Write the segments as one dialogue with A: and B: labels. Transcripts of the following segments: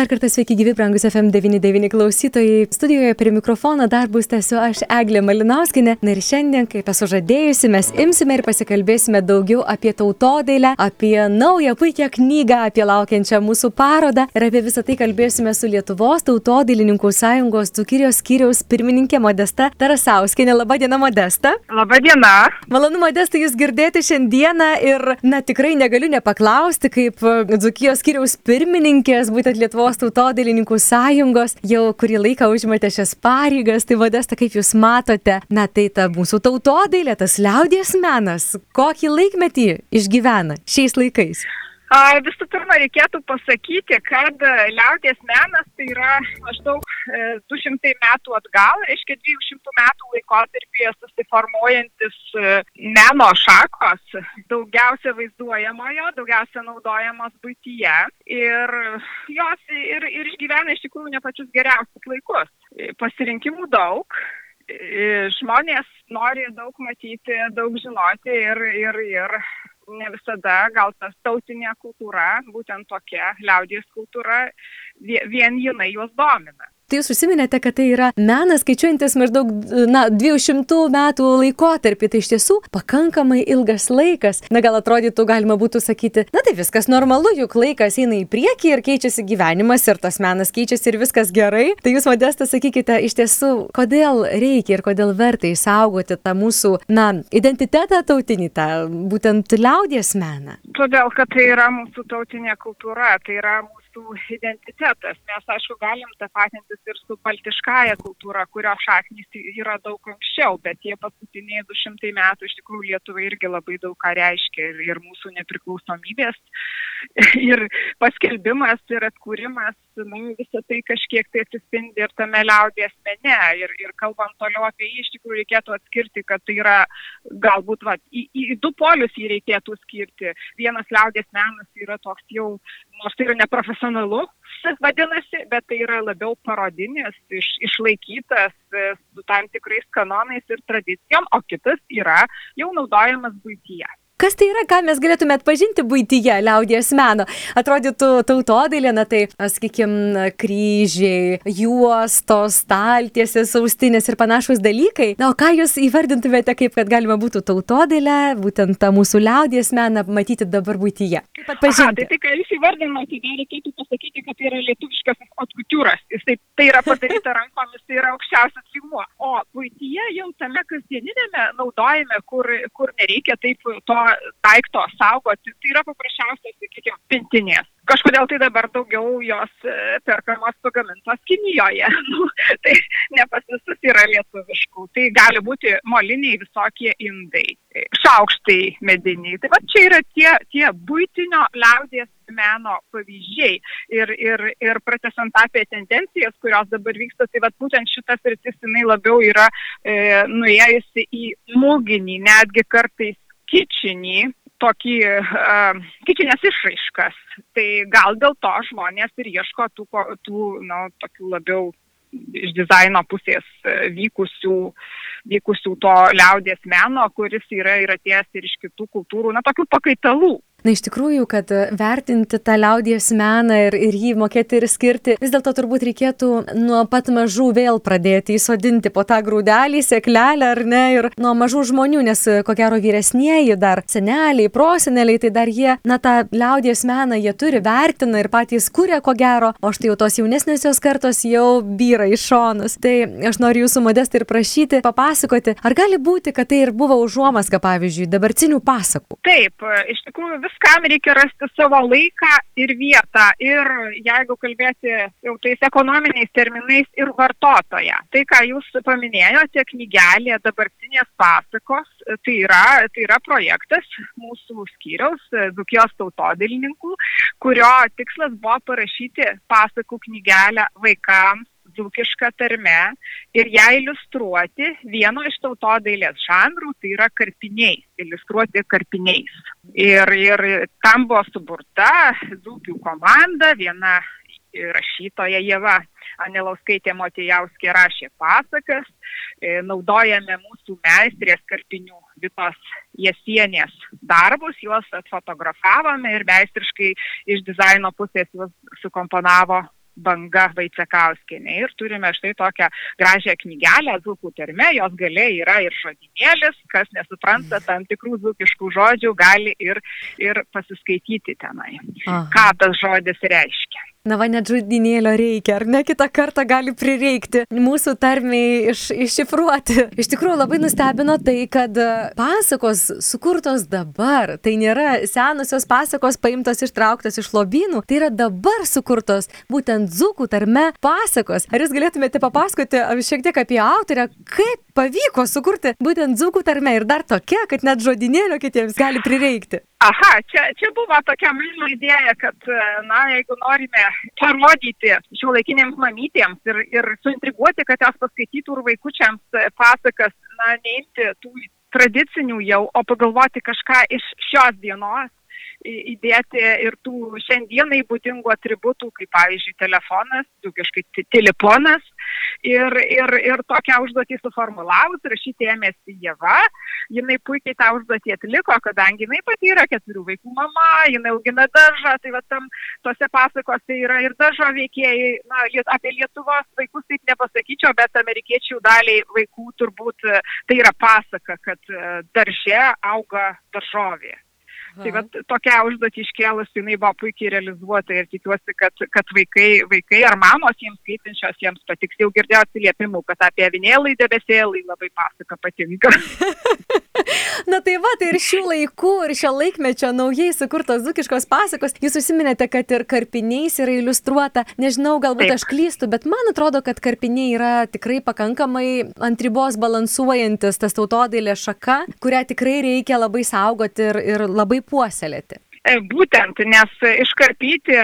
A: Dar kartą sveiki gyvi, brangus FM99 klausytojai. Studijoje prie mikrofono darbus tęsiu aš Eglė Malinauskinė. Na ir šiandien, kaip esu žadėjusi, mes imsime ir pasikalbėsime daugiau apie tautodailę, apie naują puikią knygą, apie laukiančią mūsų parodą ir apie visą tai kalbėsime su Lietuvos tautodailininkų sąjungos Dzukirijos skyriaus pirmininkė Modesta Tarasauskinė. Labadiena, Modesta.
B: Labadiena.
A: Malonu, Modesta, jūs girdėti šiandieną ir, na, tikrai negaliu nepaklausti, kaip Dzukijos skyriaus pirmininkės, būtent Lietuvos Lietuvos tautodailininkų sąjungos jau kurį laiką užimate šias pareigas. Tai vadesta, kaip jūs matote, na tai ta mūsų tautodailė, tas liaudies menas, kokį laikmetį išgyvena šiais laikais.
B: Visų pirma, reikėtų pasakyti, kad liaudės menas tai yra maždaug 200 e, metų atgal, reiškia 200 metų laikotarpyje susiformuojantis e, meno šakos, daugiausia vaizduojamojo, daugiausia naudojamos būtyje ir jos ir, ir išgyvena iš tikrųjų ne pačius geriausius laikus. Pasirinkimų daug, žmonės nori daug matyti, daug žinoti ir, ir, ir ne visada gal tas tautinė kultūra, būtent tokia liaudės kultūra, vien jinai juos domina.
A: Tai jūs užsiminėte, kad tai yra menas skaičiuojantis maždaug, na, 200 metų laikotarpį. Tai iš tiesų pakankamai ilgas laikas. Na, gal atrodytų, galima būtų sakyti, na tai viskas normalu, juk laikas eina į priekį ir keičiasi gyvenimas ir tas menas keičiasi ir viskas gerai. Tai jūs, Modesta, sakykite, iš tiesų, kodėl reikia ir kodėl verta įsaugoti tą mūsų, na, identitetą tautinį, tą būtent liaudies meną.
B: Todėl, kad tai yra mūsų tautinė kultūra, tai yra mūsų mūsų identitetas. Mes, aišku, galim tapatintis ir su baltiškąja kultūra, kurio šaknys yra daug anksčiau, bet tie paskutiniai 200 metų iš tikrųjų Lietuvai irgi labai daug ką reiškia ir, ir mūsų nepriklausomybės, ir paskelbimas, ir atkūrimas, na, visą tai kažkiek tai atsispindi ir tame liaudės mene. Ir, ir kalbant toliau apie jį, iš tikrųjų reikėtų atskirti, kad tai yra galbūt, va, į, į du polius jį reikėtų skirti. Vienas liaudės menas yra toks jau, nors tai yra neprofesionalus, profesionalu vadinasi, bet tai yra labiau parodinis, iš, išlaikytas e, su tam tikrais kanonais ir tradicijom, o kitas yra jau naudojamas būtyje.
A: Kas tai yra, ką mes galėtume atpažinti būtyje liaudies meno? Atrodytų tautodailė, na tai, sakykime, kryžiai, juostos, staltiesės, austinės ir panašus dalykai. Na, o ką jūs įvardintumėte, kaip kad galima būtų tautodailę, būtent tą mūsų liaudies meną matyti dabar būtyje?
B: Kaip atpažinti? Aha, tai, tai ką jūs įvardinote, tai reikėtų pasakyti, kad tai yra lietuviškas otkutiūras. Jis tai, tai yra padaryta rankomis, tai yra aukščiausias lygmuo. O būtyje jau tame kasdieninėme naudojame, kur, kur nereikia taip to daikto saugoti, tai yra paprasčiausias, sakykime, pintinės. Kažkodėl tai dabar daugiau jos e, perkamos pagamintos Kinijoje. Nu, tai ne pas visus yra lietuviškų. Tai gali būti moliniai visokie indai, šaukštai mediniai. Tai va čia yra tie, tie būtinio liaudės meno pavyzdžiai. Ir, ir, ir pratesant apie tendencijas, kurios dabar vyksta, tai va būtent šitas rytis jinai labiau yra e, nuėjusi į mūginį, netgi kartais kičinį, tokį uh, kičinės išraiškas. Tai gal dėl to žmonės ir ieško tų, tų nu, tokių labiau iš dizaino pusės vykusių, vykusių to liaudės meno, kuris yra ir atėjęs ir iš kitų kultūrų, na, tokių pakaitalų.
A: Na iš tikrųjų, kad vertinti tą liaudies meną ir, ir jį mokėti ir skirti, vis dėlto turbūt reikėtų nuo pat mažų vėl pradėti įsodinti po tą grūdelį, seklelę ar ne, ir nuo mažų žmonių, nes ko gero vyresnieji dar seneliai, proseneliai, tai dar jie, na tą liaudies meną jie turi, vertina ir patys kūrė ko gero, o štai jau tos jaunesnėsios kartos jau vyra iš šonus. Tai aš noriu jūsų modestai ir prašyti, papasakoti, ar gali būti, kad tai ir buvo užuomasga, pavyzdžiui, dabartinių pasakų.
B: Taip, iš tikrųjų viskam reikia rasti savo laiką ir vietą. Ir jeigu kalbėti jau tais ekonominiais terminais ir vartotoją. Tai, ką jūs paminėjote, knygelė dabartinės pasakos, tai yra, tai yra projektas mūsų skyriaus, Dukijos tautodilininkų, kurio tikslas buvo parašyti pasakų knygelę vaikams dzūkiška tarme ir ją iliustruoti vieno iš tautodailės žanrų, tai yra karpiniais, iliustruoti karpiniais. Ir, ir tam buvo suburta dzūkių komanda, viena rašytoja Jeva Anelauskaitė Motijauskė rašė pasakas, e, naudojame mūsų meistrės karpinių Vitos Jesienės darbus, juos atfotografavome ir meistriškai iš dizaino pusės juos sukomponavo banga Vaicekauskienė. Ir turime štai tokią gražią knygelę Zukų terme, jos gale yra ir žodinėlis, kas nesupranta tam tikrų zukiškų žodžių, gali ir, ir pasiskaityti tenai, Aha. ką tas žodis reiškia.
A: Na va, net žudinėlio reikia, ar ne kitą kartą gali prireikti mūsų tarmiai iš, iššifruoti. Iš tikrųjų labai nustebino tai, kad e, pasakos sukurtos dabar, tai nėra senusios pasakos paimtos ištrauktos iš lobynų, tai yra dabar sukurtos būtent dzukų tarme pasakos. Ar jūs galėtumėte papasakoti šiek tiek apie autorę, kaip pavyko sukurti būtent dzukų tarme ir dar tokia, kad net žodinėlio kitiems gali prireikti?
B: Aha, čia, čia buvo tokia mano idėja, kad, na, jeigu norime parodyti šiuolaikinėms mamytėms ir, ir suintriguoti, kad jos paskaitytų ir vaikučiams pasakas, na, neimti tų tradicinių jau, o pagalvoti kažką iš šios dienos, įdėti ir tų šiandienai būdingų atributų, kaip pavyzdžiui telefonas, dugiškai telefonas. Ir, ir, ir tokią užduotį suformulavus, rašyti ėmėsi Jėva, jinai puikiai tą užduotį atliko, kadangi jinai pati yra keturių vaikų mama, jinai augina daržą, tai va tam tose pasakose yra ir daržo veikėjai, na, apie Lietuvos vaikus taip nepasakyčiau, bet amerikiečių daliai vaikų turbūt tai yra pasaka, kad darže auga daržovė. Tai va, tokia užduotį iškėlus, jinai buvo puikiai realizuota ir tikiuosi, kad, kad vaikai, vaikai ar mamos jiems skaitinčios jiems patiks. Jau girdėjau atsiliepimų, kad apie avinėlai debesėlai labai pasaka patinka.
A: Na tai va, tai ir šių laikų, ir šio laikmečio naujai sukurtos zukiškos pasakos. Jūs užsiminėte, kad ir karpiniais yra iliustruota. Nežinau, galbūt Taip. aš klystu, bet man atrodo, kad karpiniai yra tikrai pakankamai ant ribos balansuojantis tas tautodailė šaka, kurią tikrai reikia labai saugoti ir, ir labai puoselėti.
B: E, būtent, nes iškarpyti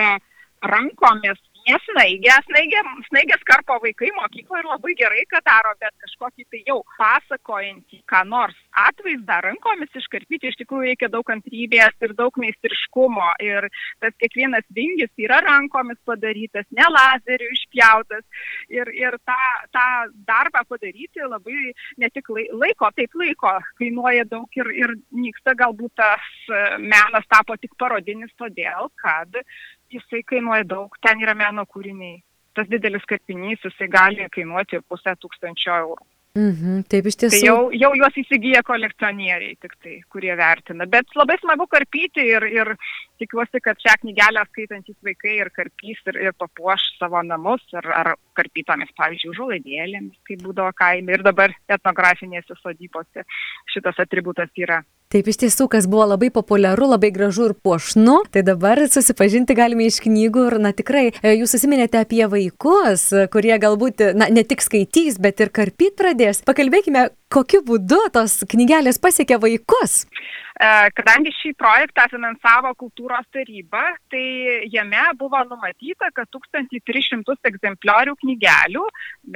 B: rankomis nesnaigė, snaigė, snaigės karpo vaikai mokykloje ir labai gerai, kad daro, bet kažkokį tai jau pasakojantį, ką nors atvaizdą rankomis iškarpyti, iš tikrųjų reikia daug kantrybės ir daug meistriškumo. Ir tas kiekvienas vingis yra rankomis padarytas, ne lazeriu išpjautas. Ir, ir tą, tą darbą padaryti labai ne tik laiko, taip laiko kainuoja daug ir, ir nyksta galbūt tas menas tapo tik parodinis todėl, kad jisai kainuoja daug, ten yra meno kūriniai. Tas didelis kapinys, jisai gali kainuoti pusę tūkstančio eurų.
A: Mhm, taip iš tiesų.
B: Tai jau, jau juos įsigyja kolekcionieriai, tik tai, kurie vertina. Bet labai smagu karpyti ir, ir tikiuosi, kad šią knygelę skaitantis vaikai ir karpys ir, ir papuoš savo namus ar, ar karpytomis, pavyzdžiui, žulaidėlėmis, kaip būdavo kaime ir dabar etnografinėse sodybose šitas atributas yra.
A: Taip iš tiesų, kas buvo labai populiaru, labai gražu ir puošnu, tai dabar susipažinti galime iš knygų ir, na tikrai, e, jūs susiminėte apie vaikus, kurie galbūt, na, ne tik skaitys, bet ir karpyt pradės. Pakalbėkime, kokiu būdu tos knygelės pasiekia vaikus.
B: E, kadangi šį projektą finansavo kultūros taryba, tai jame buvo numatyta, kad 1300 egzempliorių knygelių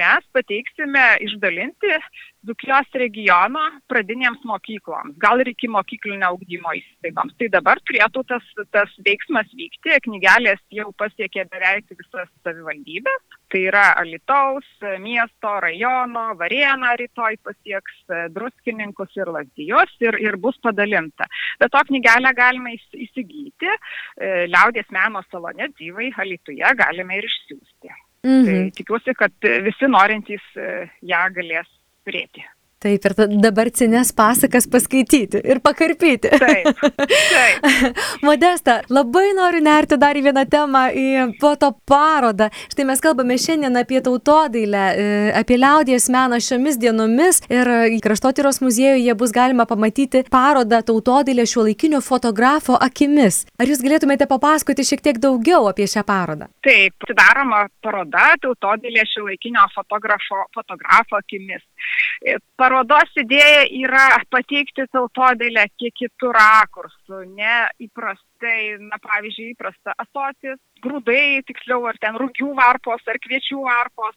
B: mes pateiksime išdalinti Dukijos regiono pradinėms mokykloms, gal ir iki mokyklinio augdymo įstaigoms. Tai dabar turėtų tas, tas veiksmas vykti, knygelės jau pasiekė beveik visas savivaldybės, tai yra Alitaus, miesto, rajono, Varėna rytoj pasieks druskininkus ir lasdijos ir, ir bus padalinta. Bet to knygelę galime įsigyti e, liaudės meno salone gyvai Alituje, galime ir išsiųsti. Mhm. Tai tikiuosi, kad visi norintys e, ją galės prieky
A: Taip, ir dabartinės pasakas paskaityti ir pakarpyti.
B: Taip. taip.
A: Modesta, labai noriu nerti dar į vieną temą, į foto parodą. Štai mes kalbame šiandien apie tautodailę, e, apie liaudies meną šiomis dienomis ir kraštotyros muziejuje bus galima pamatyti parodą tautodailę šio laikinio fotografo akimis. Ar jūs galėtumėte papasakoti šiek tiek daugiau apie šią parodą?
B: Taip, atidaroma paroda tautodailė šio laikinio fotografo, fotografo akimis. E, parodos idėja yra pateikti tautodailę kiek kitų rakursų, ne įprastai, na pavyzdžiui, įprasta asotis, grūdai, tiksliau, ar ten rūgių varpos, ar kviečių varpos,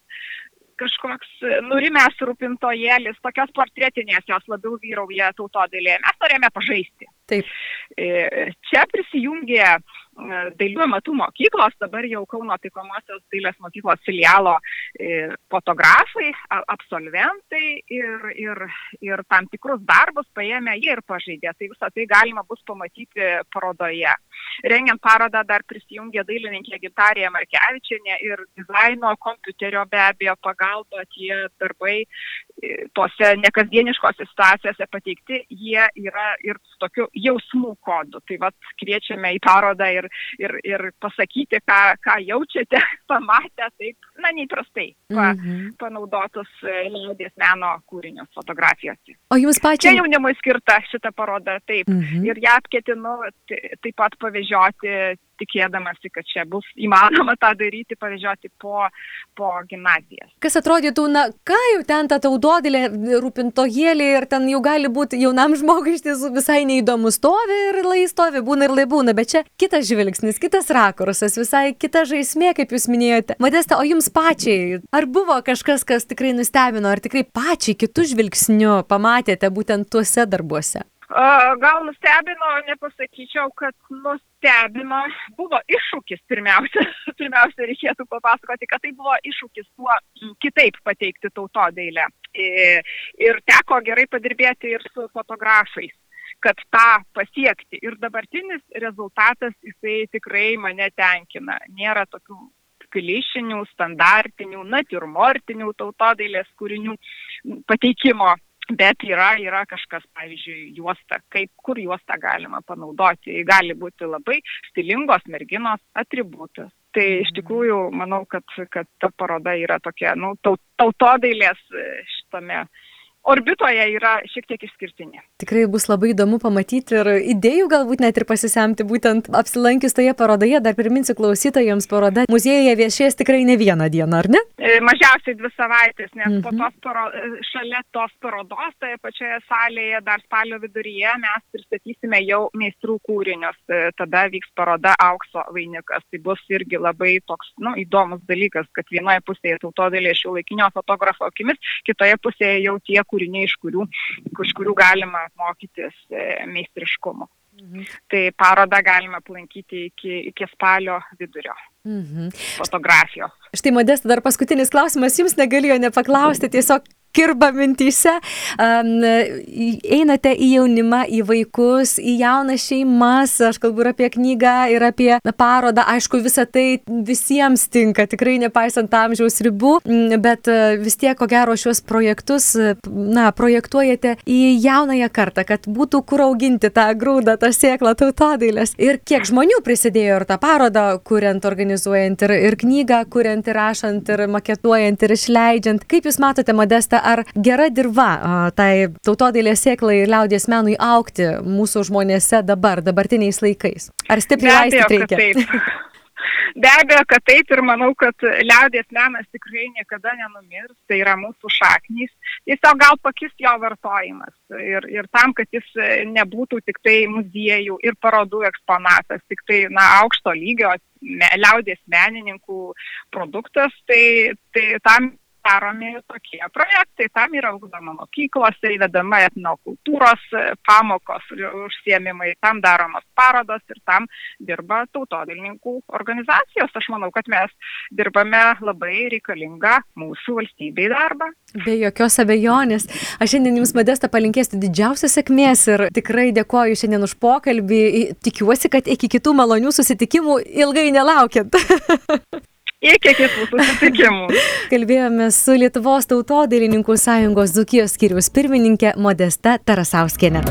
B: kažkoks nurimęs rūpintojėlis, tokios portretinės jos labiau vyrauja tautodailėje. Mes norėjome pažaisti.
A: Taip.
B: E, čia prisijungė dailių amatų mokyklos, dabar jau Kauno taikomosios dailės mokyklos filialo fotografai, absolventai ir, ir, ir tam tikrus darbus paėmė jie ir pažaidė. Tai visą tai galima bus pamatyti parodoje. Rengiant parodą dar prisijungė dailininkė Gintarija Markevičianė ir dizaino kompiuterio be abejo pagalba tie darbai tose nekasdieniškose situacijose pateikti, jie yra ir su tokiu jausmų kodu. Tai vad kviečiame į parodą ir, ir, ir pasakyti, ką, ką jaučiate, pamatę, taip, na, neįprastai pa, -hmm. panaudotus liaudės meno kūrinius fotografijose.
A: O jums pačiai?
B: Čia jaunimui skirta šita paroda, taip. -hmm. Ir ją ketinu taip pat pavežioti tikėdamasi, kad čia bus įmanoma tą daryti, pavežioti po, po gimnazijas.
A: Kas atrodytų, na, ką jau ten ta taudodėlė, rūpintojėlė ir ten jau gali būti jaunam žmogui iš tiesų visai neįdomu stovi ir lai stovi, būna ir lai būna, bet čia kitas žvilgsnis, kitas rakursas, visai kita žaismė, kaip jūs minėjote. Modesta, o jums pačiai, ar buvo kažkas, kas tikrai nustebino, ar tikrai pačiai kitų žvilgsnių pamatėte būtent tuose darbuose?
B: Gal nustebino, nepasakyčiau, kad nustebino, buvo iššūkis pirmiausia, pirmiausia reikėtų papasakoti, kad tai buvo iššūkis tuo kitaip pateikti tautodailę. Ir teko gerai padirbėti ir su fotografais kad tą pasiekti. Ir dabartinis rezultatas, jisai tikrai mane tenkina. Nėra tokių klišinių, standartinių, natiurmortinių tautodailės kūrinių pateikimo Bet yra, yra kažkas, pavyzdžiui, juosta, kaip, kur juostą galima panaudoti. Gali būti labai stilingos merginos atributas. Tai iš mhm. tikrųjų manau, kad, kad ta paroda yra tokia, nu, tautodailės šitame uh, orbitoje yra šiek tiek išskirtinė.
A: Tikrai bus labai įdomu pamatyti ir idėjų galbūt net ir pasisemti būtent apsilankius toje parodoje. Dar priminsiu klausytojams, paroda muziejuje viešės tikrai ne vieną dieną, ar ne?
B: E, mažiausiai dvi savaitės, nes -hmm. po mhm. tos paro, e, šalia tos parodos, toje pačioje salėje, dar spalio viduryje mes pristatysime jau meistrų kūrinius. E, tada vyks paroda aukso vainikas. Tai bus irgi labai toks, nu, įdomus dalykas, kad vienoje pusėje tautodėlė šių laikinio fotografo akimis, kitoje pusėje jau tie, kūriniai, iš kurių, iš kurių galima mokytis e, meistriškumo. Mhm. Tai parodą galima aplankyti iki, iki spalio vidurio. Mhm. Fotografijos.
A: Štai modesta dar paskutinis klausimas, jums negalėjo nepaklausti, tiesiog kirba mintyse. Einate į jaunimą, į vaikus, į jaunas šeimas, aš kalbu ir apie knygą, ir apie parodą. Aišku, visa tai visiems tinka, tikrai nepaisant amžiaus ribų, bet e, vis tiek, ko gero, šios projektus, na, projektuojate į jaunąją kartą, kad būtų kur auginti tą grūdą, tą sėklą tautodailės. Ir kiek žmonių prisidėjo ir tą parodą, kuriant, organizuojant, ir, ir knygą, kuriant, ir rašant, ir maketuojant, ir išleidžiant. Kaip Jūs matote, Modesta, ar gera dirba tai tautodailės sėklai ir liaudies menui aukti mūsų žmonėse dabar, dabartiniais laikais? Ar stipriai laistyti reikia?
B: Be abejo, kad taip ir manau, kad liaudės menas tikrai niekada nenumirs, tai yra mūsų šaknys. Tiesiog gal pakis jo vartojimas. Ir, ir tam, kad jis nebūtų tik tai muziejų ir parodų eksponatas, tik tai na, aukšto lygio liaudės menininkų produktas, tai, tai tam daromi tokie projektai. Tam yra ugdoma mokyklose, įvedama etnokultūros e, pamokos ir užsiemimai, tam daromos parodos ir tam dirba tautodilininkų organizacijos. Aš manau, kad mes dirbame labai reikalingą mūsų valstybei darbą.
A: Be jokios abejonės. Aš šiandien Jums, Modesta, palinkėsiu didžiausios sėkmės ir tikrai dėkoju šiandien už pokalbį. Tikiuosi, kad iki kitų malonių susitikimų ilgai nelaukiant.
B: Iki kitų susitikimų.
A: Kalbėjome su Lietuvos tautodailininkų sąjungos Dzukijos skiriaus pirmininkė Modesta Tarasauskienė.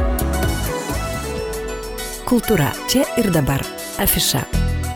C: Kultūra čia ir dabar. Afiša.